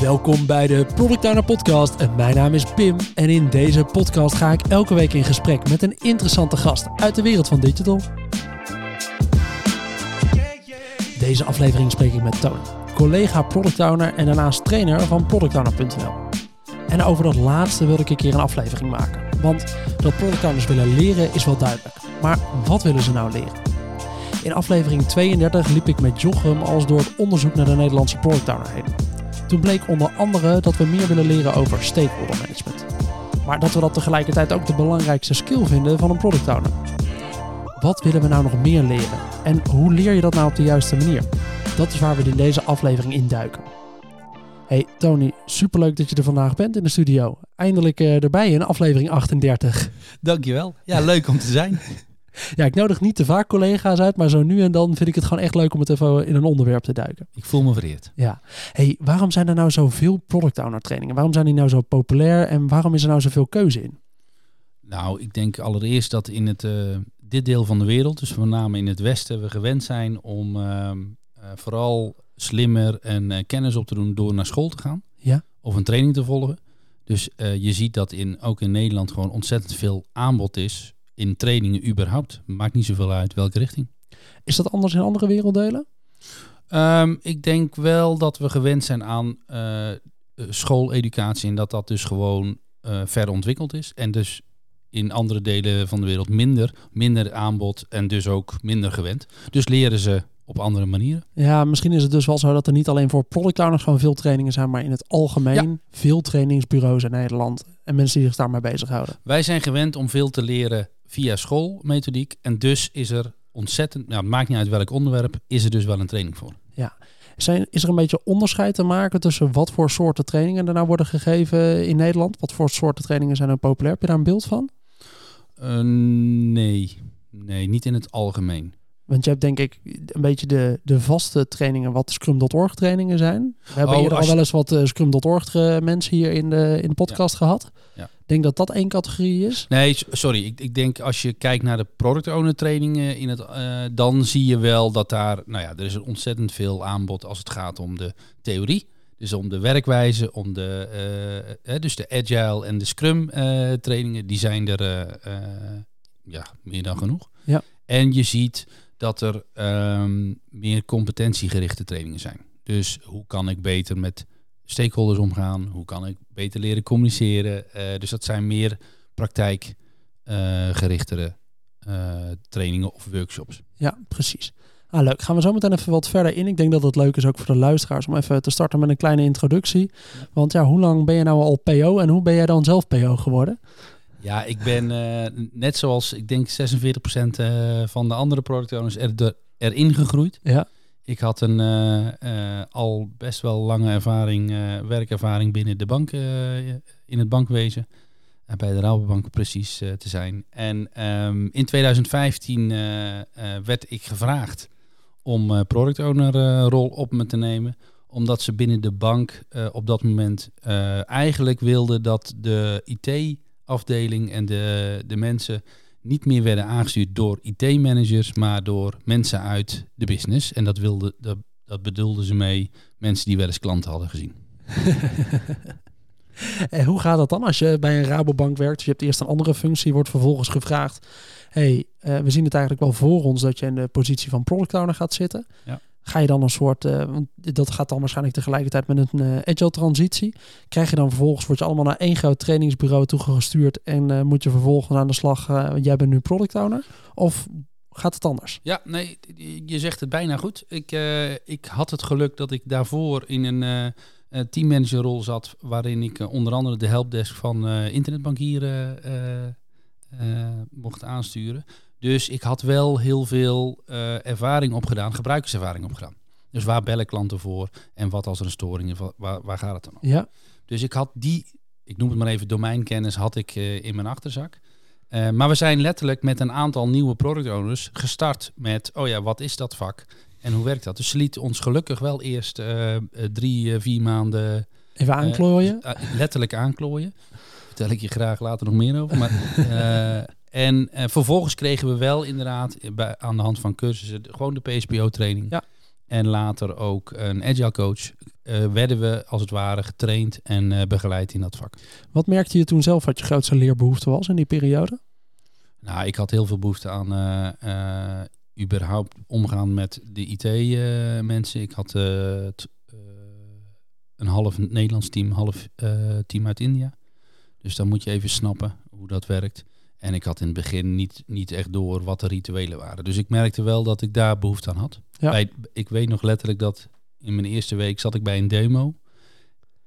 Welkom bij de Product Owner Podcast. En mijn naam is Pim. En in deze podcast ga ik elke week in gesprek met een interessante gast uit de wereld van digital. Deze aflevering spreek ik met Tony, collega Product Owner en daarnaast trainer van productowner.nl. En over dat laatste wil ik een keer een aflevering maken. Want dat product owners willen leren is wel duidelijk. Maar wat willen ze nou leren? In aflevering 32 liep ik met Jochem als door het onderzoek naar de Nederlandse product owner heen. Toen bleek onder andere dat we meer willen leren over stakeholder management. Maar dat we dat tegelijkertijd ook de belangrijkste skill vinden van een product owner. Wat willen we nou nog meer leren? En hoe leer je dat nou op de juiste manier? Dat is waar we in deze aflevering induiken. Hey Tony, superleuk dat je er vandaag bent in de studio. Eindelijk uh, erbij in aflevering 38. Dankjewel. Ja, leuk om te zijn. Ja, ik nodig niet te vaak collega's uit, maar zo nu en dan vind ik het gewoon echt leuk om het even in een onderwerp te duiken. Ik voel me vereerd. Ja. Hey, waarom zijn er nou zoveel product owner trainingen? Waarom zijn die nou zo populair en waarom is er nou zoveel keuze in? Nou, ik denk allereerst dat in het, uh, dit deel van de wereld, dus met name in het Westen, we gewend zijn om uh, vooral slimmer en uh, kennis op te doen door naar school te gaan. Ja. Of een training te volgen. Dus je ziet dat in, ook in Nederland gewoon ontzettend veel aanbod is in trainingen überhaupt. Maakt niet zoveel uit welke richting. Is dat anders in andere werelddelen? Um, ik denk wel dat we gewend zijn aan uh, schooleducatie en dat dat dus gewoon uh, ver ontwikkeld is. En dus in andere delen van de wereld minder, minder aanbod en dus ook minder gewend. Dus leren ze op andere manieren. Ja, misschien is het dus wel zo dat er niet alleen voor product owners gewoon veel trainingen zijn, maar in het algemeen ja. veel trainingsbureaus in Nederland en mensen die zich daarmee bezighouden. Wij zijn gewend om veel te leren via schoolmethodiek. En dus is er ontzettend, nou, het maakt niet uit welk onderwerp, is er dus wel een training voor. Ja. Zijn, is er een beetje onderscheid te maken tussen wat voor soorten trainingen er nou worden gegeven in Nederland? Wat voor soorten trainingen zijn er populair? Heb je daar een beeld van? Uh, nee. nee, niet in het algemeen. Want je hebt denk ik een beetje de, de vaste trainingen wat Scrum.org trainingen zijn. We hebben oh, hier al wel eens wat uh, Scrum.org mensen hier in de, in de podcast ja. gehad. Ja. Denk dat dat één categorie is? Nee, sorry. Ik, ik denk als je kijkt naar de product owner trainingen in het, uh, dan zie je wel dat daar, nou ja, er is ontzettend veel aanbod als het gaat om de theorie. Dus om de werkwijze, om de, uh, dus de agile en de scrum uh, trainingen, die zijn er ja, meer dan genoeg. Ja. En je ziet dat er um, meer competentiegerichte trainingen zijn. Dus hoe kan ik beter met stakeholders omgaan? Hoe kan ik beter leren communiceren? Uh, dus dat zijn meer praktijkgerichtere uh, trainingen of workshops. Ja, precies. Ah, leuk. Gaan we zo meteen even wat verder in. Ik denk dat het leuk is ook voor de luisteraars om even te starten met een kleine introductie. Want ja, hoe lang ben je nou al PO en hoe ben jij dan zelf PO geworden? Ja, ik ben uh, net zoals ik denk 46% uh, van de andere product owners er, de, erin gegroeid. Ja. Ik had een uh, uh, al best wel lange ervaring, werkervaring binnen de bank, in het bankwezen. bij de Rabobank precies te zijn. En um, in 2015 werd ik gevraagd om product owner rol op me te nemen. Omdat ze binnen de bank op dat moment eigenlijk wilden dat de IT afdeling en de, de mensen niet meer werden aangestuurd door IT-managers, maar door mensen uit de business. En dat, wilde, dat, dat bedoelden ze mee mensen die wel eens klanten hadden gezien. en hoe gaat dat dan als je bij een Rabobank werkt? Dus je hebt eerst een andere functie, wordt vervolgens gevraagd... hey, uh, we zien het eigenlijk wel voor ons dat je in de positie van product owner gaat zitten. Ja. Ga je dan een soort, uh, want dat gaat dan waarschijnlijk tegelijkertijd met een uh, agile transitie. Krijg je dan vervolgens, word je allemaal naar één groot trainingsbureau toegestuurd en uh, moet je vervolgens aan de slag, jij bent nu product owner? Of gaat het anders? Ja, nee, je zegt het bijna goed. Ik, ik had het geluk dat ik daarvoor in een teammanagerrol zat, waarin ik onder andere de helpdesk van internetbankieren mocht aansturen. Dus ik had wel heel veel uh, ervaring opgedaan, gebruikerservaring opgedaan. Dus waar bellen klanten voor en wat als er een storing is, waar, waar gaat het dan om? Ja. Dus ik had die, ik noem het maar even domeinkennis, had ik uh, in mijn achterzak. Uh, maar we zijn letterlijk met een aantal nieuwe product owners gestart met, oh ja, wat is dat vak en hoe werkt dat? Dus ze liet ons gelukkig wel eerst drie, vier maanden... Even aanklooien? letterlijk aanklooien. Vertel ik je graag later nog meer over. Maar En uh, vervolgens kregen we wel inderdaad bij, aan de hand van cursussen gewoon de PSPO-training. Ja. en later ook een agile coach, uh, werden we als het ware getraind en uh, begeleid in dat vak. Wat merkte je toen zelf wat je grootste leerbehoefte was in die periode? Nou, ik had heel veel behoefte aan überhaupt omgaan met de IT-mensen. ik had een half Nederlands team, half team uit India. Dus dan moet je even snappen hoe dat werkt. En ik had in het begin niet, niet echt door wat de rituelen waren. Dus ik merkte wel dat ik daar behoefte aan had. Ja. Bij, ik weet nog letterlijk dat in mijn eerste week zat ik bij een demo.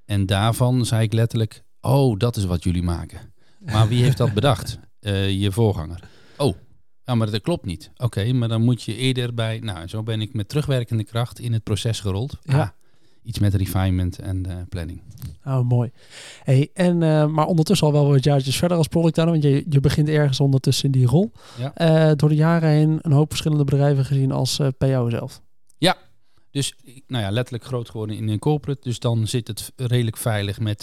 En daarvan zei ik letterlijk, oh, dat is wat jullie maken. Maar wie heeft dat bedacht? Uh, je voorganger. Oh, ja, maar dat klopt niet. Oké, maar dan moet je eerder bij... Nou, zo ben ik met terugwerkende kracht in het proces gerold. Ja. Ah, iets met refinement en uh, planning. Oh, mooi. Hey, en, uh, maar ondertussen al wel wat jaartjes verder als product owner, want je, je begint ergens ondertussen in die rol. Ja. Uh, door de jaren heen een hoop verschillende bedrijven gezien als PO zelf. Ja, dus nou ja, letterlijk groot geworden in een corporate. Dus dan zit het redelijk veilig met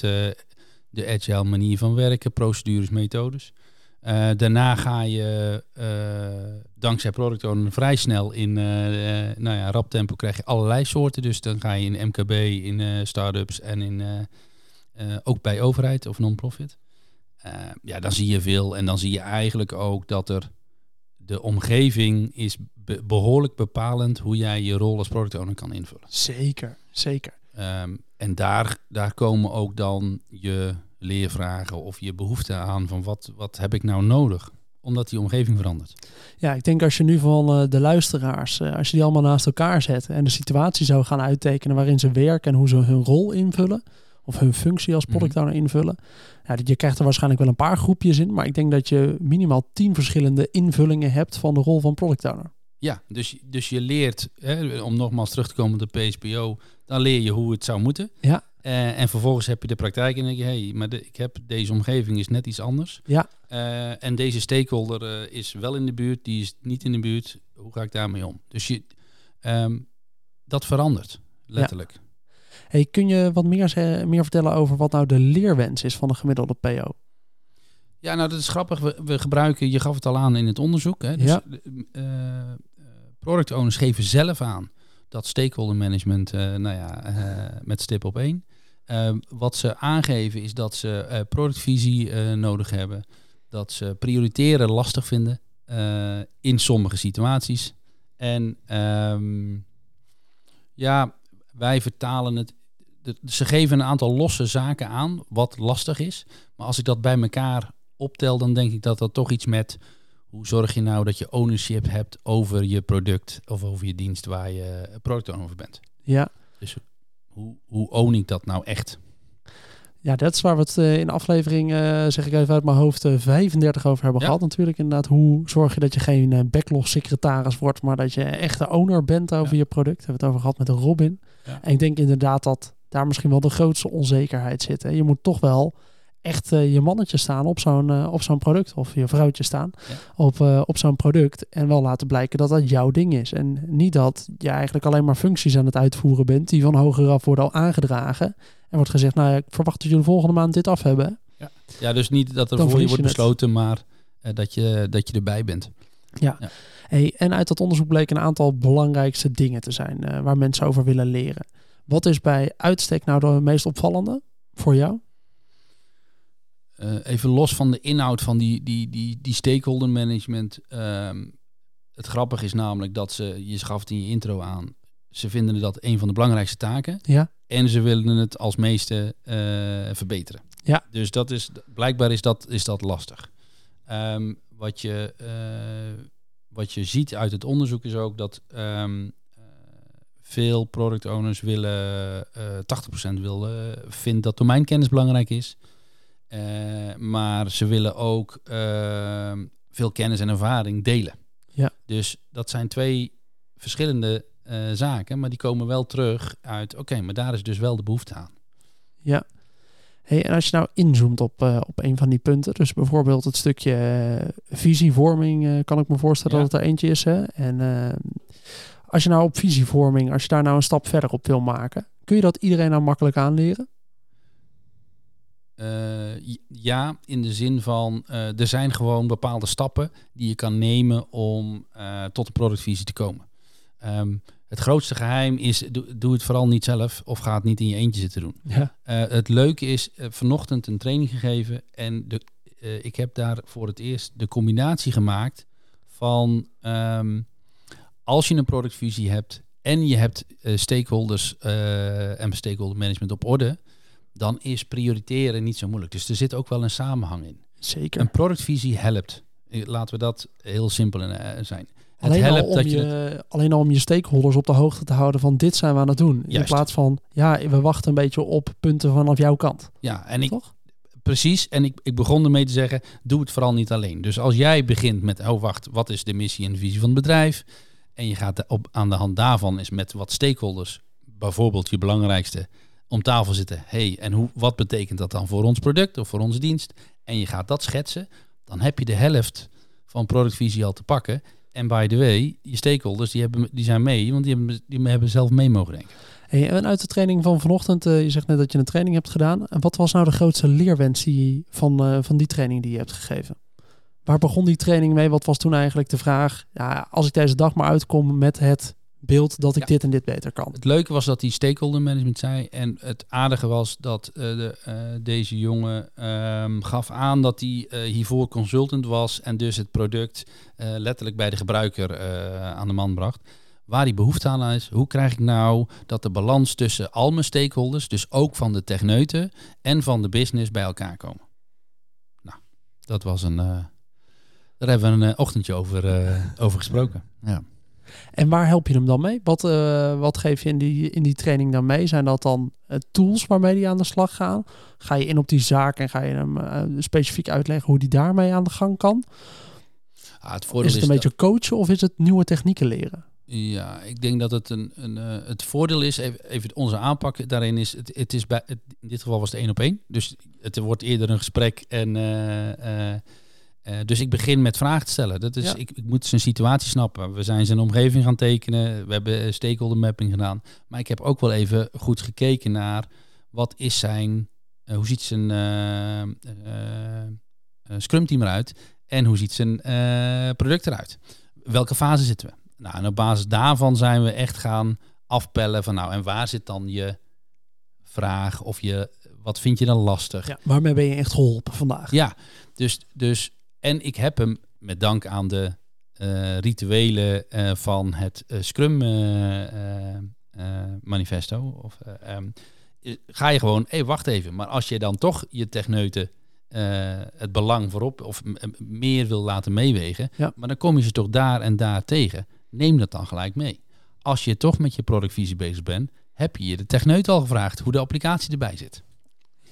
de agile manier van werken, procedures, methodes. Uh, daarna ga je uh, dankzij product owner vrij snel in uh, nou ja, rap tempo krijg je allerlei soorten. Dus dan ga je in MKB, in startups en in, ook bij overheid of non-profit. ja, dan zie je veel en dan zie je eigenlijk ook dat er de omgeving is be behoorlijk bepalend hoe jij je rol als product owner kan invullen. Zeker, zeker. Um, en daar, daar komen ook dan je leervragen of je behoefte aan van wat, wat heb ik nou nodig? Omdat die omgeving verandert. Ja, ik denk als je nu van uh, de luisteraars, uh, als je die allemaal naast elkaar zet en de situatie zou gaan uittekenen waarin ze werken en hoe ze hun rol invullen, of hun functie als product owner mhm. invullen. Ja, je krijgt er waarschijnlijk wel een paar groepjes in, maar ik denk dat je minimaal tien verschillende invullingen hebt van de rol van product owner. Ja, dus, dus je leert, hè, om nogmaals terug te komen op de PSPO, dan leer je hoe het zou moeten. Ja. Uh, en vervolgens heb je de praktijk en denk je, hé, hey, maar de, ik heb deze omgeving is net iets anders. Ja. Uh, en deze stakeholder uh, is wel in de buurt, die is niet in de buurt. Hoe ga ik daarmee om? Dus je, um, dat verandert, letterlijk. Ja. Hey, kun je wat meer, meer vertellen over wat nou de leerwens is van een gemiddelde PO? Ja, nou dat is grappig. We, we gebruiken, je gaf het al aan in het onderzoek. Hè, dus, ja. product owners geven zelf aan dat stakeholder management, nou ja, met stip op één. Ehm, wat ze aangeven is dat ze uh, productvisie uh, nodig hebben. Dat ze prioriteren lastig vinden uh, in sommige situaties. En um, ja, wij vertalen het. De, ze geven een aantal losse zaken aan, wat lastig is. Maar als ik dat bij elkaar optel, dan denk ik dat dat toch iets met hoe zorg je nou dat je ownership hebt over je product of over je dienst waar je product over bent. Ja. Dus hoe, hoe own ik dat nou echt? Ja, dat is waar we het uh, in aflevering, uh, zeg ik even uit mijn hoofd, uh, eh, 35 over hebben gehad natuurlijk. Inderdaad, hoe zorg je dat je geen backlog secretaris wordt, maar dat je echt de owner bent over je product. Hebben we het over gehad met Robin. Ja. En ik denk inderdaad dat daar misschien wel de grootste onzekerheid zit. Hè. Je moet toch wel echt uh, je mannetje staan op zo'n uh, op zo'n product. Of je vrouwtje staan op, uh, op zo'n product. En wel laten blijken dat dat jouw ding is. En niet dat je eigenlijk alleen maar functies aan het uitvoeren bent. Die van hogeraf worden al aangedragen. En wordt gezegd, nou ja, ik verwacht dat jullie volgende maand dit af hebben. Ja, ja dus niet dat er voor je wordt besloten, maar dat, je, dat je erbij bent. Ja. ja. Hey, en uit dat onderzoek bleek een aantal belangrijkste dingen te zijn waar mensen over willen leren. Wat is bij uitstek nou de meest opvallende voor jou? Uh, even los van de inhoud van die, die, die, die stakeholder management. Ehm, het grappige is namelijk dat ze, je gaf het in je intro aan, ze vinden dat een van de belangrijkste taken. Ja. En ze willen het als meeste uh, verbeteren. Ja. Dus dat is, blijkbaar is dat, is dat lastig. Um, wat, je, uh, wat je ziet uit het onderzoek is ook dat um, veel product owners willen, 80% wil, vindt dat domeinkennis belangrijk is. Uh, maar ze willen ook uh, veel kennis en ervaring delen. Ja. Dus dat zijn twee verschillende uh, zaken, maar die komen wel terug uit, oké, maar daar is dus wel de behoefte aan. Ja. Hey, en als je nou inzoomt op, op een van die punten, dus bijvoorbeeld het stukje visievorming, kan ik me voorstellen dat het er eentje is. Hè? En als je nou op visievorming, als je daar nou een stap verder op wil maken, kun je dat iedereen nou makkelijk aanleren? Uh, ja, in de zin van uh, er zijn gewoon bepaalde stappen die je kan nemen om uh, tot een productvisie te komen. Um, het grootste geheim is, doe, doe het vooral niet zelf of ga het niet in je eentje zitten doen. Ja. Eh, het leuke is, vanochtend een training gegeven en de, ik heb daar voor het eerst de combinatie gemaakt van um, als je een productvisie hebt en je hebt stakeholders en stakeholder management op orde, dan is prioriteren niet zo moeilijk. Dus er zit ook wel een samenhang in. Zeker. Een productvisie helpt. Laten we dat heel simpel zijn. Alleen al, om je, je alleen al om je stakeholders op de hoogte te houden van dit zijn we aan het doen. In plaats van, ja, we wachten een beetje op punten vanaf jouw kant. Ja, en ik, precies. En ik, ik begon ermee te zeggen, doe het vooral niet alleen. Dus als jij begint met, oh wacht, wat is de missie en de visie van het bedrijf? En je gaat op, aan de hand daarvan is met wat stakeholders, bijvoorbeeld je belangrijkste, om tafel zitten. hey, en hoe, wat betekent dat dan voor ons product of voor onze dienst? En je gaat dat schetsen, dan heb je de helft van productvisie al te pakken. En by the way, je stakeholders die, hebben, die zijn mee, want die hebben, die hebben zelf mee mogen denken. Hey, en uit de training van vanochtend, uh, je zegt net dat je een training hebt gedaan. En wat was nou de grootste leerwens die, van, uh, van die training die je hebt gegeven? Waar begon die training mee? Wat was toen eigenlijk de vraag? Ja, als ik deze dag maar uitkom met het beeld dat ik dit en dit beter kan. Het leuke was dat hij stakeholder management zei. En het aardige was dat uh, de, uh, deze jongen um, gaf aan dat hij uh, hiervoor consultant was. En dus het product letterlijk bij de gebruiker aan de man bracht. Waar die behoefte aan is, hoe krijg ik nou dat de balans tussen al mijn stakeholders, dus ook van de techneuten en van de business, bij elkaar komen. Nou, dat was een. daar hebben we een ochtendje over, over gesproken. Ja. En waar help je hem dan mee? Wat, uh, wat geef je in die, in die training dan mee? Zijn dat dan uh, tools waarmee die aan de slag gaan? Ga je in op die zaak en ga je hem uh, specifiek uitleggen hoe die daarmee aan de gang kan? Ah, het is het een is beetje coachen of is het nieuwe technieken leren? Ja, ik denk dat het een, een het voordeel is, even, even, onze aanpak daarin is, het, het is bij, het, in dit geval was het één op één. Dus het wordt eerder een gesprek en uh, dus ik begin met vragen te stellen. Dat is, ja. ik, ik, moet zijn situatie snappen. We zijn zijn omgeving gaan tekenen. We hebben stakeholder mapping gedaan. Maar ik heb ook wel even goed gekeken naar wat is zijn, uh, hoe ziet zijn uh, scrum team eruit en hoe ziet zijn product eruit. Welke fase zitten we? Nou, en op basis daarvan zijn we echt gaan afpellen van nou en waar zit dan je vraag of je wat vind je dan lastig? Ja, waarmee ben je echt geholpen vandaag? Ja, dus, dus en ik heb hem met dank aan de uh, rituelen uh, van het uh, Scrum manifesto. Of, um, ga je gewoon, hé, hey, wacht even. Maar als je dan toch je techneuten het belang voorop of meer wil laten meewegen, ja. maar dan kom je ze toch daar en daar tegen. Neem dat dan gelijk mee. Als je toch met je productvisie bezig bent, heb je je de techneut al gevraagd hoe de applicatie erbij zit.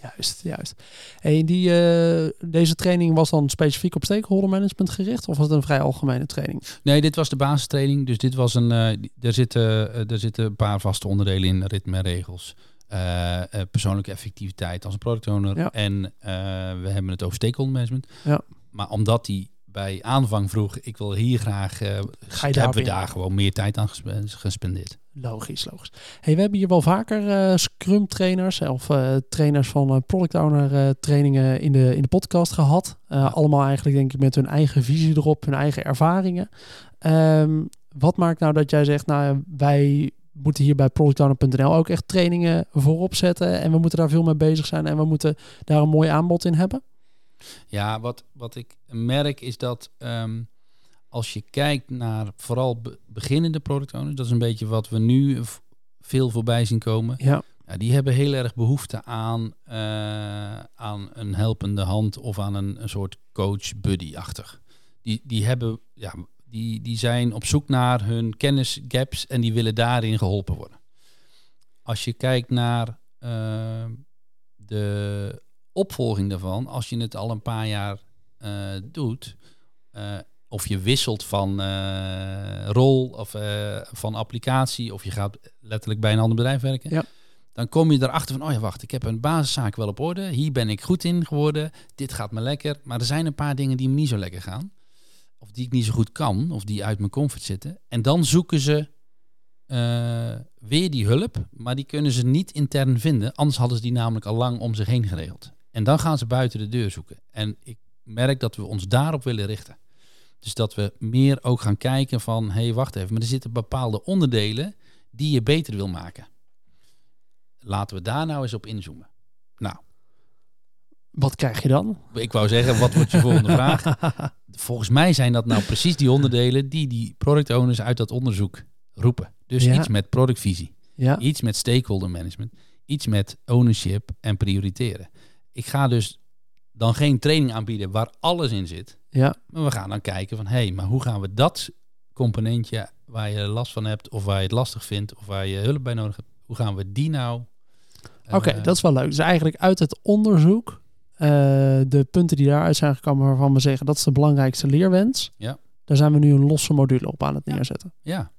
Juist, juist. Hey, die, uh, deze training was dan specifiek op stakeholder management gericht of was het een vrij algemene training? Nee, dit was de basistraining. Dus dit was een, uh, er, zitten, uh, er zitten een paar vaste onderdelen in, ritme en regels. persoonlijke effectiviteit als een product owner. Ja. En we hebben het over stakeholder management. Ja. Maar omdat die bij aanvang vroeg, ik wil hier graag, uh, Ga je hebben we daar gewoon meer tijd aan gespendeerd. Logisch, logisch. Hey, we hebben hier wel vaker uh, Scrum trainers of uh, trainers van Product Owner trainingen in de, in de podcast gehad. Ja. Allemaal eigenlijk denk ik met hun eigen visie erop, hun eigen ervaringen. Um, wat maakt nou dat jij zegt, nou wij moeten hier bij productowner.nl ook echt trainingen voorop zetten en we moeten daar veel mee bezig zijn en we moeten daar een mooi aanbod in hebben? Ja, wat, wat ik merk is dat um, als je kijkt naar vooral be beginnende product owners, dat is een beetje wat we nu veel voorbij zien komen. Ja. ja die hebben heel erg behoefte aan, uh, aan een helpende hand of aan een, een soort coach buddy-achtig. Die, die, hebben, ja, die, die zijn op zoek naar hun kennisgaps en die willen daarin geholpen worden. Als je kijkt naar uh, de opvolging daarvan, als je het al een paar jaar uh, doet, uh, of je wisselt van uh, rol of van applicatie, of je gaat letterlijk bij een ander bedrijf werken, ja. dan kom je erachter van, oh ja, wacht, ik heb een basiszaak wel op orde, hier ben ik goed in geworden, dit gaat me lekker, maar er zijn een paar dingen die me niet zo lekker gaan, of die ik niet zo goed kan, of die uit mijn comfort zitten, en dan zoeken ze weer die hulp, maar die kunnen ze niet intern vinden, anders hadden ze die namelijk al lang om zich heen geregeld. En dan gaan ze buiten de deur zoeken. En ik merk dat we ons daarop willen richten. Dus dat we meer ook gaan kijken van, hé, hey, wacht even, maar er zitten bepaalde onderdelen die je beter wil maken. Laten we daar nou eens op inzoomen. Nou, Wat krijg je dan? ik wou zeggen, wat wordt je volgende vraag? Volgens mij zijn dat nou precies die onderdelen die die product owners uit dat onderzoek roepen. Dus Ja. iets met productvisie, Ja, iets met stakeholder management, iets met ownership en prioriteren. Ik ga dus dan geen training aanbieden waar alles in zit. ja, Maar we gaan dan kijken van, hé, hey, maar hoe gaan we dat componentje waar je last van hebt, of waar je het lastig vindt, of waar je hulp bij nodig hebt, hoe gaan we die nou... eh, oké, dat is wel leuk. Dus eigenlijk uit het onderzoek, eh, de punten die daaruit zijn gekomen waarvan we zeggen dat is de belangrijkste leerwens. Ja. Daar zijn we nu een losse module op aan het Ja. neerzetten. Ja,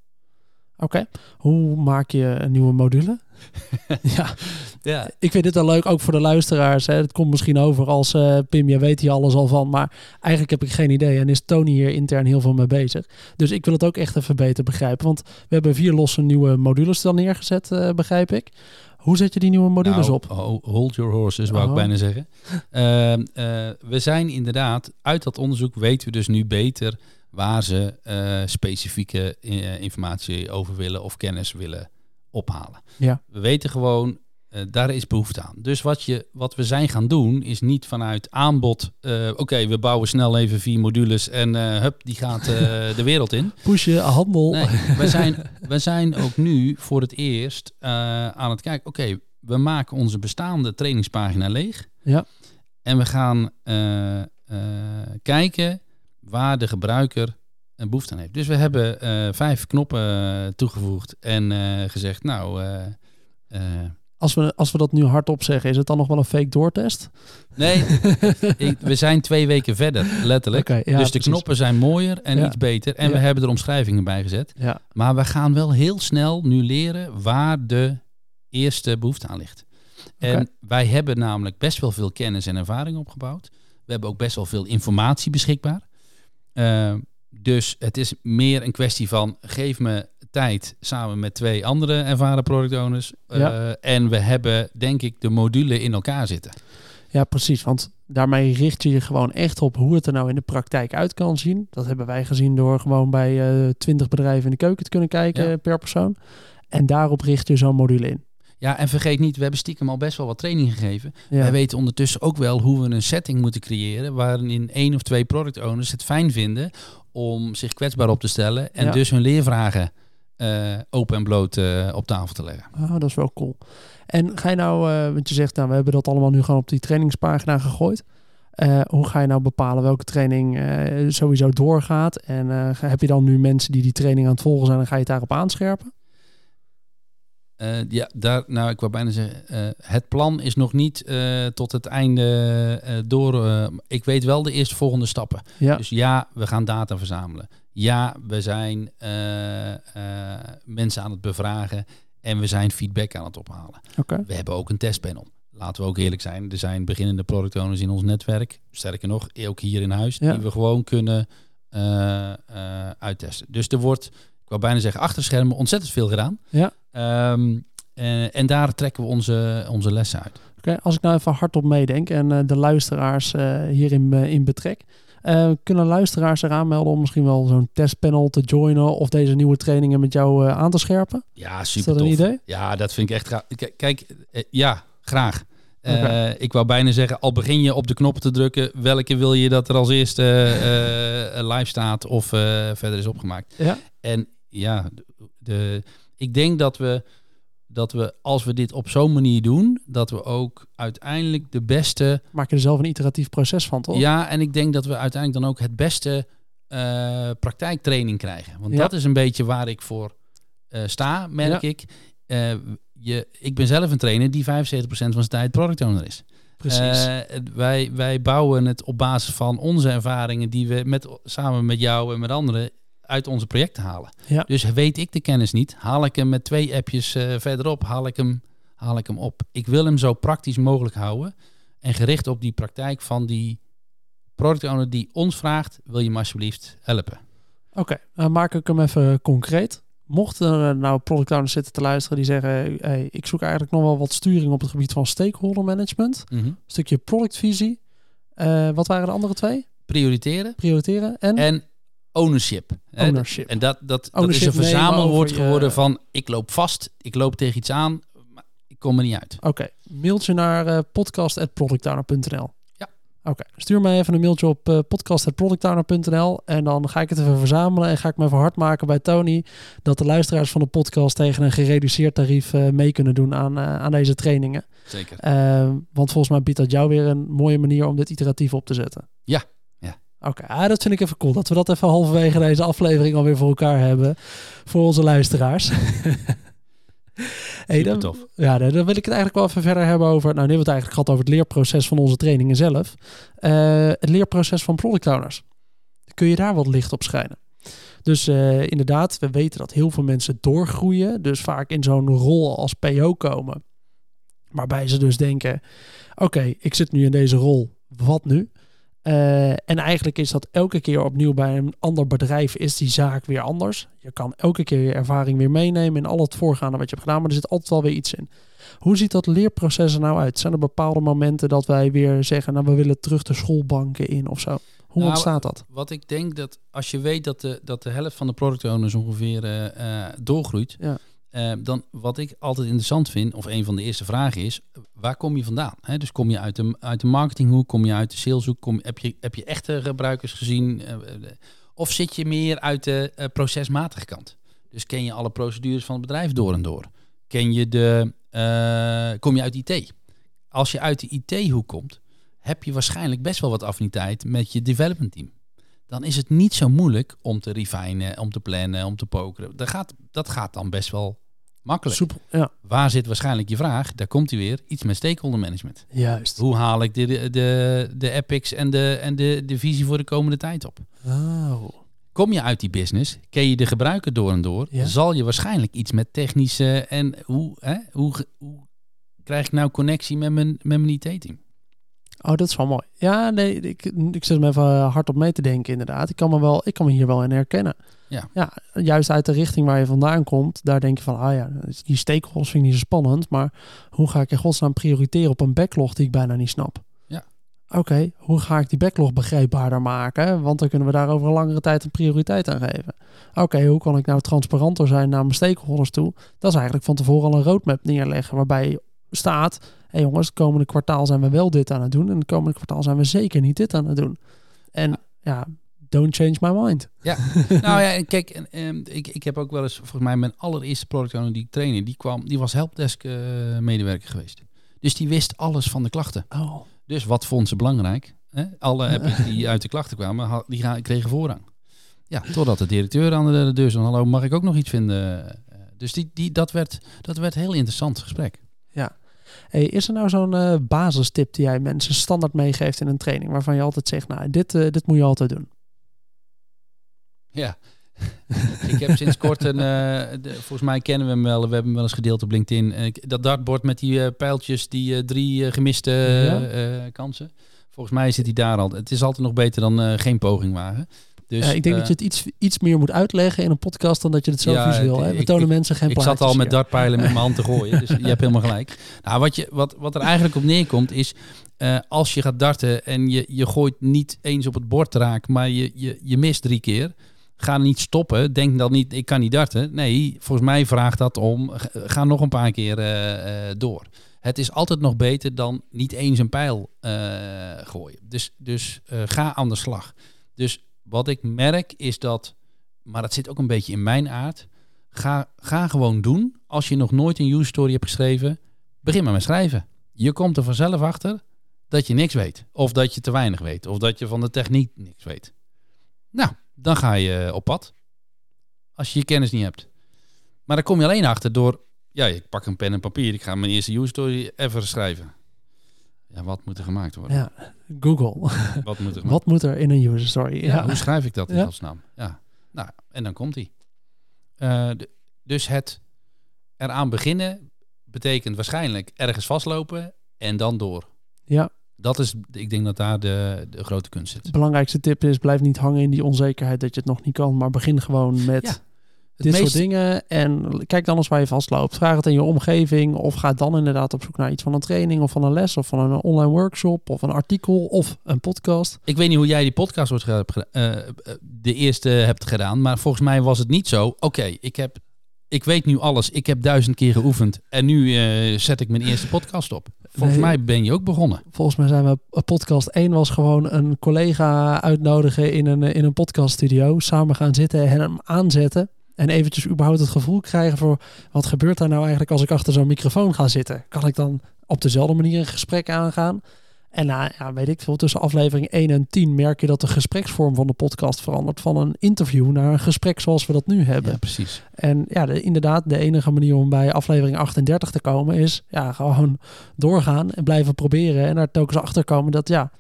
Oké, hoe maak je een nieuwe module? ja, ja. ik vind dit wel leuk, ook voor de luisteraars. Hè. Het komt misschien over als eh, Pim, jij weet hier alles al van. Maar eigenlijk heb ik geen idee. En is Tony hier intern heel veel mee bezig. Dus ik wil het ook echt even beter begrijpen. Want we hebben vier losse nieuwe modules dan neergezet, eh, begrijp ik. Hoe zet je die nieuwe modules Nou, op? ho- Hold your horses, wou Oh. ik bijna zeggen. Ehm, eh, we zijn inderdaad, uit dat onderzoek weten we dus nu beter waar ze eh, specifieke eh, informatie over willen of kennis willen ophalen. Ja. We weten gewoon, eh, daar is behoefte aan. Dus wat, je, wat we zijn gaan doen, is niet vanuit aanbod, oké, we bouwen snel even vier modules en hup, die gaat de wereld in. Pushen, handel. Nee, we zijn, we zijn ook nu voor het eerst aan het kijken. Oké, we maken onze bestaande trainingspagina leeg. Ja. En we gaan kijken waar de gebruiker een behoefte aan heeft. Dus we hebben eh, vijf knoppen eh, toegevoegd en eh, gezegd, nou, Als, we, als we dat nu hardop zeggen, is het dan nog wel een fake doortest? nee, ik, we zijn twee weken verder, letterlijk. Ja, dus de precies. knoppen zijn mooier en Ja. iets beter. En Ja. we hebben er omschrijvingen bij gezet. Maar we gaan wel heel snel nu leren waar de eerste behoefte aan ligt. En wij hebben namelijk best wel veel kennis en ervaring opgebouwd. We hebben ook best wel veel informatie beschikbaar. Eh, dus het is meer een kwestie van geef me tijd samen met twee andere ervaren product owners. Eh, Ja. En we hebben denk ik de module in elkaar zitten. Ja, precies. Want daarmee richt je je gewoon echt op hoe het er nou in de praktijk uit kan zien. Dat hebben wij gezien door gewoon bij eh, twintig bedrijven in de keuken te kunnen kijken Ja. per persoon. En daarop richt je zo'n module in. Ja, en vergeet niet, we hebben stiekem al best wel wat training gegeven. Ja, Wij weten ondertussen ook wel hoe we een setting moeten creëren waarin één of twee product owners het fijn vinden om zich kwetsbaar op te stellen en Ja. dus hun leervragen eh, open en bloot eh, op tafel te leggen. Ah, dat is wel cool. En ga je nou, eh, want je zegt, nou, we hebben dat allemaal nu gewoon op die trainingspagina gegooid. Hoe ga je nou bepalen welke training sowieso doorgaat? En heb je dan nu mensen die die training aan het volgen zijn en ga je het daarop aanscherpen? Eh, ja, daar, nou, ik wou bijna zeggen, eh, het plan is nog niet eh, tot het einde door. ik weet wel de eerste volgende stappen. Ja, Dus ja, we gaan data verzamelen. Ja, we zijn mensen aan het bevragen en we zijn feedback aan het ophalen. We hebben ook een testpanel. Laten we ook eerlijk zijn. Er zijn beginnende product owners in ons netwerk. Sterker nog, ook hier in huis. Ja. Die we gewoon kunnen uittesten. Dus er wordt, wou bijna zeggen, achter schermen ontzettend veel gedaan. Ja. Ehm, eh, en daar trekken we onze, onze lessen uit. Oké, als ik nou even hardop meedenk en eh, de luisteraars eh, hierin in betrek. kunnen luisteraars zich aanmelden om misschien wel zo'n testpanel te joinen of deze nieuwe trainingen met jou aan te scherpen? Ja, Is super dat een tof. idee? Ja, dat vind ik echt. K- Kijk, ja, graag. Ik wou bijna zeggen, al begin je op de knoppen te drukken, welke wil je dat er als eerste live staat of verder is opgemaakt. Ja. En ja, de, ik denk dat we, dat we, als we dit op zo'n manier doen, dat we ook uiteindelijk de beste Maak je er zelf een iteratief proces van, toch? ja, en ik denk dat we uiteindelijk dan ook het beste eh, praktijktraining krijgen. Want Ja. dat is een beetje waar ik voor eh, sta, merk Ja. ik. Eh, je, ik ben zelf een trainer die 75% van zijn tijd product owner is. Precies. Wij, wij bouwen het op basis van onze ervaringen die we met, samen met jou en met anderen uit onze projecten halen. Ja. Dus weet ik de kennis niet, haal ik hem met twee appjes eh, verderop, haal ik, hem, haal ik hem op. Ik wil hem zo praktisch mogelijk houden en gericht op die praktijk van die product owner die ons vraagt, wil je me alsjeblieft helpen? Oké, dan maak ik hem even concreet. Mochten er nou product owners zitten te luisteren die zeggen... Hey, ik zoek eigenlijk nog wel wat sturing op het gebied van stakeholder management. Een stukje productvisie. Eh, wat waren de andere twee? Prioriteren Prioriteren en... en ownership. Ownership. En dat, dat, dat is een verzamelwoord je- geworden van ik loop vast, ik loop tegen iets aan, maar ik kom er niet uit. Oké, mailtje naar eh podcast.productowner.nl. Ja. Oké, stuur mij even een mailtje op eh podcast.productowner.nl en dan ga ik het even verzamelen en ga ik me even hard maken bij Tony dat de luisteraars van de podcast tegen een gereduceerd tarief eh, mee kunnen doen aan, aan deze trainingen. Zeker. Want volgens mij biedt dat jou weer een mooie manier om dit iteratief op te zetten. Ja, Oké, ah, dat vind ik even cool. Dat we dat even halverwege deze aflevering alweer voor elkaar hebben. Voor onze luisteraars. hey, dan, ja, dan dan wil ik het eigenlijk wel even verder hebben over... Nou, nu hebben we het eigenlijk gehad over het leerproces van onze trainingen zelf. Eh, het leerproces van product owners. Kun je daar wat licht op schijnen? Dus eh, inderdaad, we weten dat heel veel mensen doorgroeien. Dus vaak in zo'n rol als PO komen. Waarbij ze dus denken... Oké, ik zit nu in deze rol. Wat nu? Eh, en eigenlijk is dat elke keer opnieuw bij een ander bedrijf is die zaak weer anders. Je kan elke keer je ervaring weer meenemen in al het voorgaande wat je hebt gedaan, maar er zit altijd wel weer iets in. Hoe ziet dat leerproces er nou uit? Zijn er bepaalde momenten dat wij weer zeggen, nou we willen terug de schoolbanken in of zo? Hoe Nou, ontstaat dat? Wat ik denk dat als je weet dat de, dat de helft van de product owners ongeveer eh, eh, doorgroeit, Ja. Eh, dan wat ik altijd interessant vind, of een van de eerste vragen is, waar kom je vandaan? Dus kom je uit de, uit de marketinghoek, kom je uit de saleshoek, kom, heb, je, heb je echte gebruikers gezien? eh, eh, of zit je meer uit de eh, procesmatige kant? Dus ken je alle procedures van het bedrijf door en door? Ken je de, kom je uit IT? Als je uit de IT-hoek komt, heb je waarschijnlijk best wel wat affiniteit met je development team. Dan is het niet zo moeilijk om te refinen, om te plannen, om te pokeren. Gaat, dat gaat dan best wel makkelijk. Soepel, ja, Waar zit waarschijnlijk je vraag? Daar komt hij weer. Iets met stakeholder management. juist. Hoe haal ik de, de, de, de epics en, de, en de, de visie voor de komende tijd op? Oh, Kom je uit die business, ken je de gebruiker door en door, Ja. zal je waarschijnlijk iets met technische en hoe, hè, hoe, hoe krijg ik nou connectie met mijn, met mijn IT-team? oh, dat is wel mooi. Ja, nee, ik, ik zit me even hard op mee te denken inderdaad. Ik kan me, wel, ik kan me hier wel in herkennen. Ja. ja, juist uit de richting waar je vandaan komt, daar denk je van, ah ja, die stakeholders vind ik niet zo spannend, maar hoe ga ik in godsnaam prioriteren op een backlog die ik bijna niet snap? Ja. Oké, hoe ga ik die backlog begrijpbaarder maken? Want dan kunnen we daar over een langere tijd een prioriteit aan geven. Oké, hoe kan ik nou transparanter zijn naar mijn stakeholders toe? Dat is eigenlijk van tevoren al een roadmap neerleggen waarbij staat, hé hey jongens, het komende kwartaal zijn we wel dit aan het doen en het komende kwartaal zijn we zeker niet dit aan het doen. En ja, don't change my mind. nou ja, kijk, en, ik, ik heb ook wel eens, volgens mij mijn allereerste product owner die ik trainde, die kwam, die was helpdesk eh, medewerker geweest. Dus die wist alles van de klachten. Oh, Dus wat vond ze belangrijk? Hè? Alle apps die uit de klachten kwamen, die kregen voorrang. Ja, totdat de directeur aan de deur zei, hallo, mag ik ook nog iets vinden? Eh, Dus die, die, dat, werd, dat werd een heel interessant gesprek. Hey, is er nou zo'n eh, basistip die jij mensen standaard meegeeft in een training, waarvan je altijd zegt, nou, dit, dit moet je altijd doen? Ja. ik heb sinds kort een, eh, de- volgens mij kennen we hem wel, we hebben hem wel eens gedeeld op LinkedIn. Dat dartbord met die eh, pijltjes, die eh, drie gemiste Ja. kansen. Volgens mij zit hij daar al. Het is altijd nog beter dan geen poging wagen. Dus, Eh, ik denk dat je het iets, iets meer moet uitleggen in een podcast dan dat je het zo Ja, visueel. We tonen ik- mensen geen Ik zat al plaatjes met dartpijlen met mijn hand te gooien. Dus je hebt helemaal gelijk. Nou, wat, je, wat, wat er eigenlijk op neerkomt is... als je gaat darten en je, je gooit niet eens op het bord raak... maar je, je, je mist drie keer... Ga niet stoppen. Denk dan niet, ik kan niet darten. Nee, volgens mij vraagt dat om... Ga nog een paar keer eh, eh, door. Het is altijd nog beter dan niet eens een pijl eh, gooien. Dus, dus ga aan de slag. Dus wat ik merk is dat... Maar dat zit ook een beetje in mijn aard Ga, ga gewoon doen. Als je nog nooit een user story hebt geschreven, begin maar met schrijven. Je komt er vanzelf achter dat je niks weet. Of dat je te weinig weet. Of dat je van de techniek niks weet. Nou, dan ga je op pad. Als je je kennis niet hebt. Maar daar kom je alleen achter door... Ja, ik pak een pen en papier. Ik ga mijn eerste user story even schrijven. Ja, wat moet er gemaakt worden? Ja, Google. Wat moet er Wat moet er in een user story? ja, Ja, hoe schrijf ik dat in Ja. godsnaam? Ja, nou, en dan komt hij. Eh, dus het eraan beginnen betekent waarschijnlijk ergens vastlopen en dan door. ja. Dat is, ik denk dat daar de, de grote kunst zit. De belangrijkste tip is, blijf niet hangen in die onzekerheid dat je het nog niet kan, maar begin gewoon met... Ja. dit meest- soort dingen. En kijk dan eens waar je vastloopt. Vraag het in je omgeving. Of ga dan inderdaad op zoek naar iets van een training of van een les of van een online workshop of een artikel of een podcast. Ik weet niet hoe jij die podcast wordt eh, eh, de eerste hebt gedaan, maar volgens mij was het niet zo. Oké, ik heb, ik weet nu alles. Ik heb duizend keer geoefend en nu eh, zet ik mijn eerste podcast op. Volgens Nee. mij ben je ook begonnen. Volgens mij zijn we podcast 1 was gewoon een collega uitnodigen in een, eh, in een podcaststudio. Samen gaan zitten en hem aanzetten. En eventjes überhaupt het gevoel krijgen voor wat gebeurt daar nou eigenlijk als ik achter zo'n microfoon ga zitten. Kan ik dan op dezelfde manier een gesprek aangaan? En na, ja, weet ik veel, tussen aflevering 1 en 10 merk je dat de gespreksvorm van de podcast verandert. Van een interview naar een gesprek zoals we dat nu hebben. Ja, precies. En ja, de, inderdaad, de enige manier om bij aflevering 38 te komen is ja, gewoon doorgaan en blijven proberen. En daar telkens achter komen dat ja,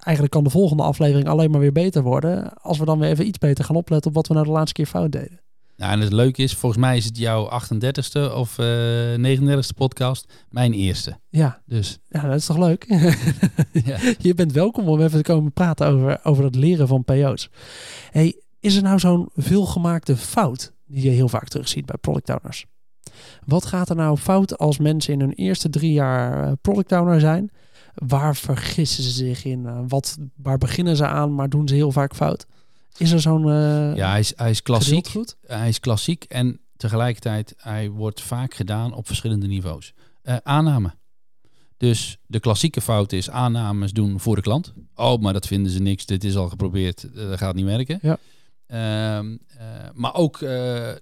eigenlijk kan de volgende aflevering alleen maar weer beter worden. Als we dan weer even iets beter gaan opletten op wat we nou de laatste keer fout deden. Nou, en het leuke is, volgens mij is het jouw 38ste of eh 39ste podcast, mijn eerste. Ja, Dus ja dat is toch leuk? ja. Je bent welkom om even te komen praten over, over het leren van PO's. Hey, is er nou zo'n veelgemaakte fout die je heel vaak terugziet bij product owners? Wat gaat er nou fout als mensen in hun eerste drie jaar eh, product owner zijn? Waar vergissen ze zich in? Eh, Wat, waar beginnen ze aan, maar doen ze heel vaak fout? Is er zo'n eh ja hij, is, hij is klassiek. goed? Hij is klassiek en tegelijkertijd, hij wordt vaak gedaan op verschillende niveaus. Eh, aanname. Dus de klassieke fout is aannames doen voor de klant. Oh, maar dat vinden ze niks. Dit is al geprobeerd. eh, dat gaat niet werken. Ja. Ehm, eh, maar ook,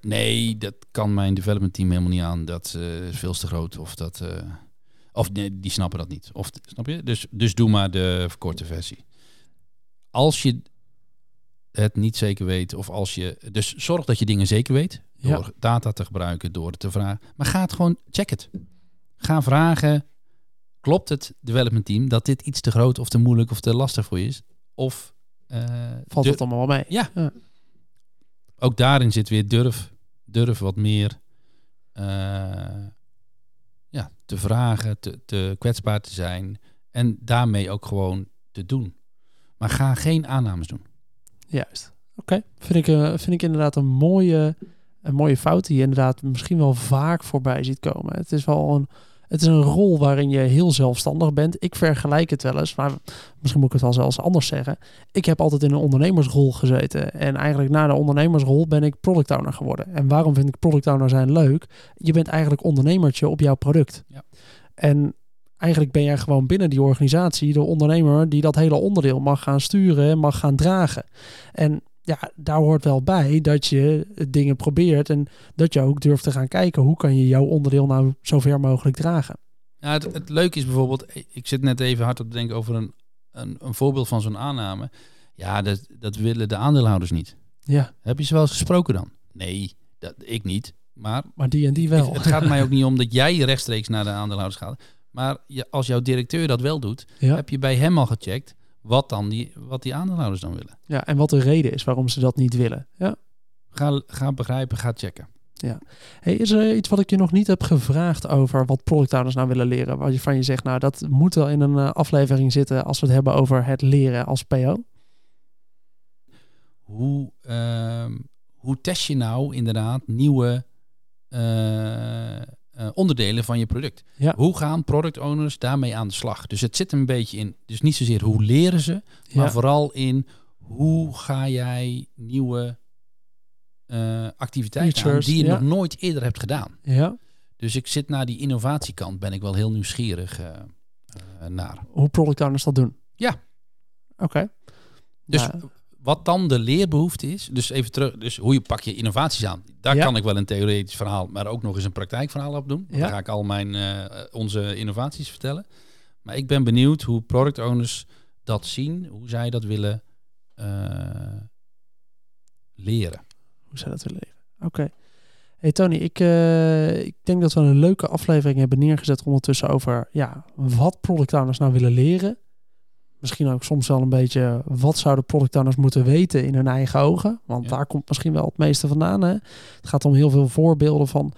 nee, dat kan mijn development team helemaal niet aan. Dat is veel te groot. Of dat, of nee, die snappen dat niet. Of, snap je? Dus, dus doe maar de verkorte versie. Als je het niet zeker weet, of als je. Dus zorg dat je dingen zeker weet. Ja. Door data te gebruiken, door te vragen. Maar ga het gewoon, check het. Ga vragen. Klopt het development team dat dit iets te groot of te moeilijk of te lastig voor je is? Of eh, Valt het allemaal wel mee? Ja. Ja. ook daarin zit weer durf, durf wat meer eh, ja, te vragen, te, te kwetsbaar te zijn en daarmee ook gewoon te doen. Maar ga geen aannames doen. Juist. Oké, vind, ik, eh, vind ik inderdaad een mooie, een mooie fout die je inderdaad misschien wel vaak voorbij ziet komen. Het is wel een, het is een rol waarin je heel zelfstandig bent. Ik vergelijk het wel eens, maar misschien moet ik het wel zelfs anders zeggen. Ik heb altijd in een ondernemersrol gezeten. En eigenlijk na de ondernemersrol ben ik product owner geworden. En waarom vind ik product owner zijn leuk? Je bent eigenlijk ondernemertje op jouw product. Ja. En eigenlijk ben jij gewoon binnen die organisatie de ondernemer die dat hele onderdeel mag gaan sturen en mag gaan dragen. En ja, daar hoort wel bij dat je dingen probeert en dat je ook durft te gaan kijken hoe kan je jouw onderdeel nou zo ver mogelijk dragen. Ja, het, het leuke is bijvoorbeeld, ik zit net even hard op te denken over een, een, een voorbeeld van zo'n aanname. Ja, dat, dat willen de aandeelhouders niet. Ja, Heb je ze wel eens gesproken dan? Nee, dat, ik niet. Maar maar die en die wel. Het, het gaat mij ook niet om dat jij rechtstreeks naar de aandeelhouders gaat. Maar je, als jouw directeur dat wel doet, ja. heb je bij hem al gecheckt wat, dan die, wat die aandeelhouders dan willen. ja, en wat de reden is waarom ze dat niet willen. Ja. Ga, ga begrijpen, ga checken. Hey, is er iets wat ik je nog niet heb gevraagd over wat product owners nou willen leren? Waar je van je zegt, nou dat moet wel in een eh, aflevering zitten als we het hebben over het leren als PO. Hoe, ehm, hoe test je nou inderdaad nieuwe eh, onderdelen van je product? Ja. Hoe gaan product owners daarmee aan de slag? Dus het zit een beetje in, dus niet zozeer hoe leren ze, maar Ja, vooral in hoe ga jij nieuwe eh, activiteiten aan Features, die je ja. nog nooit eerder hebt gedaan. ja. Dus ik zit naar die innovatiekant, ben ik wel heel nieuwsgierig eh, eh, naar. hoe product owners dat doen. Ja. Oké. Dus Nou, wat dan de leerbehoefte is, dus even terug, dus hoe je pak je innovaties aan. Daar Ja. kan ik wel een theoretisch verhaal, maar ook nog eens een praktijkverhaal op doen. Ja. Dan ga ik al mijn eh, onze innovaties vertellen. Maar ik ben benieuwd hoe product owners dat zien, hoe zij dat willen eh, leren. hoe zou dat willen leren? Oké. Hey Tony, ik, eh, ik denk dat we een leuke aflevering hebben neergezet ondertussen over ja, wat product owners nou willen leren. Misschien ook soms wel een beetje wat zouden product owners moeten weten in hun eigen ogen. Want Ja. daar komt misschien wel het meeste vandaan. Hè? Het gaat om heel veel voorbeelden van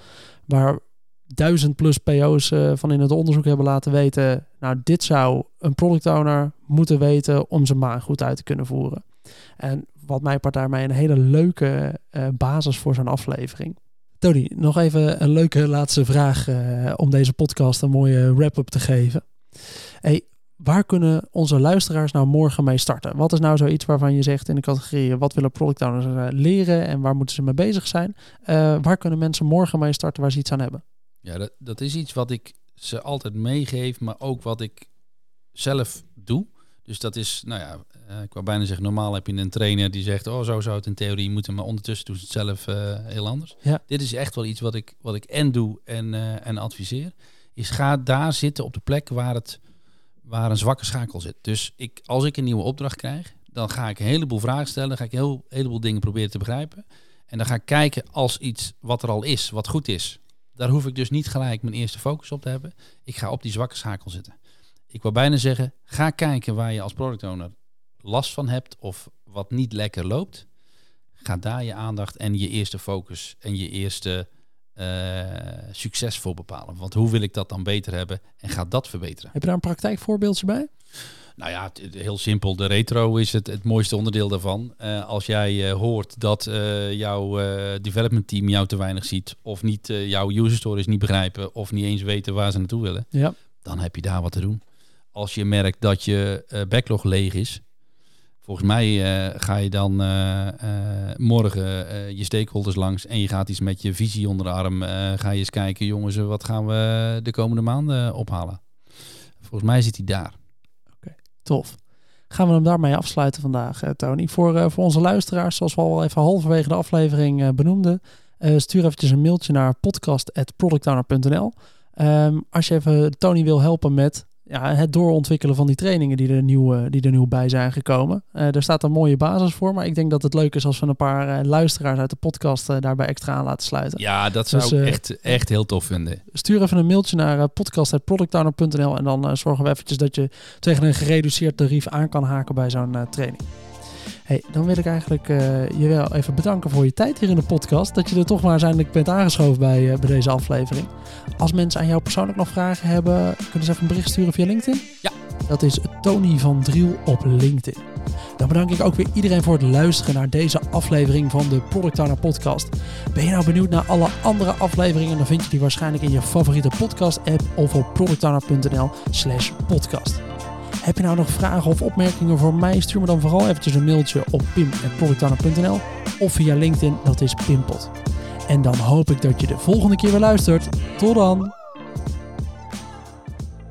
waar duizend plus PO's eh, van in het onderzoek hebben laten weten. Nou, dit zou een product owner moeten weten om zijn baan goed uit te kunnen voeren. En wat mij part daarmee een hele leuke uh, basis voor zo'n aflevering. Tony, nog even een leuke laatste vraag uh, om deze podcast een mooie wrap-up te geven. Hey, waar kunnen onze luisteraars nou morgen mee starten? Wat is nou zoiets waarvan je zegt in de categorie wat willen product owners uh, leren en waar moeten ze mee bezig zijn? waar kunnen mensen morgen mee starten waar ze iets aan hebben? Ja, dat, dat is iets wat ik ze altijd meegeef, maar ook wat ik zelf doe. Dus dat is, nou ja, ik wou bijna zeggen, normaal heb je een trainer die zegt, oh zo zou het in theorie moeten, maar ondertussen doen ze het zelf uh, heel anders. Ja. Dit is echt wel iets wat ik, wat ik en doe en, uh, en adviseer. Is ga daar zitten op de plek waar, het, waar een zwakke schakel zit. Dus ik, als ik een nieuwe opdracht krijg, dan ga ik een heleboel vragen stellen, ga ik een heel, heleboel dingen proberen te begrijpen. En dan ga ik kijken als iets wat er al is, wat goed is. Daar hoef ik dus niet gelijk mijn eerste focus op te hebben. Ik ga op die zwakke schakel zitten ik wil bijna zeggen, ga kijken waar je als product owner last van hebt of wat niet lekker loopt. Ga daar je aandacht en je eerste focus en je eerste uh, succes voor bepalen. Want hoe wil ik dat dan beter hebben en ga dat verbeteren. Heb je daar een praktijkvoorbeeldje bij? Nou ja, heel simpel. De retro is het, het mooiste onderdeel daarvan. Uh, als jij uh, hoort dat jouw development team jou te weinig ziet, of niet jouw user stories niet begrijpen, of niet eens weten waar ze naartoe willen, ja. dan heb je daar wat te doen als je merkt dat je backlog leeg is. Volgens mij uh, ga je dan uh, morgen je stakeholders langs en je gaat iets met je visie onder de arm. ga je eens kijken, jongens, wat gaan we de komende maanden ophalen? Volgens mij zit hij daar. Oké, tof. Gaan we hem daarmee afsluiten vandaag, Tony. Voor, voor onze luisteraars, zoals we al even halverwege de aflevering benoemden, stuur eventjes een mailtje naar podcast.productowner.nl. Um, als je even Tony wil helpen met ja, het doorontwikkelen van die trainingen die er nieuw, uh, die er nieuw bij zijn gekomen. Uh, er staat een mooie basis voor, maar ik denk dat het leuk is als we een paar uh, luisteraars uit de podcast daarbij extra aan laten sluiten. Ja, dat zou dus, ik echt, echt heel tof vinden. Stuur even een mailtje naar podcast.productowner.nl en dan zorgen we eventjes dat je tegen een gereduceerd tarief aan kan haken bij zo'n training. Hey, dan wil ik eigenlijk uh, je wel even bedanken voor je tijd hier in de podcast. Dat je er toch maar uiteindelijk bent aangeschoven bij, uh, bij deze aflevering. Als mensen aan jou persoonlijk nog vragen hebben, kunnen ze even een bericht sturen via LinkedIn? Ja. Dat is Tony van Driel op LinkedIn. Dan bedank ik ook weer iedereen voor het luisteren naar deze aflevering van de Product Owner Podcast. Ben je nou benieuwd naar alle andere afleveringen? Dan vind je die waarschijnlijk in je favoriete podcast app of op productowner.nl slash podcast. Heb je nou nog vragen of opmerkingen voor mij? Stuur me dan vooral eventjes een mailtje op pim.productowner.nl of via LinkedIn, dat is Pimpot. En dan hoop ik dat je de volgende keer weer luistert. Tot dan!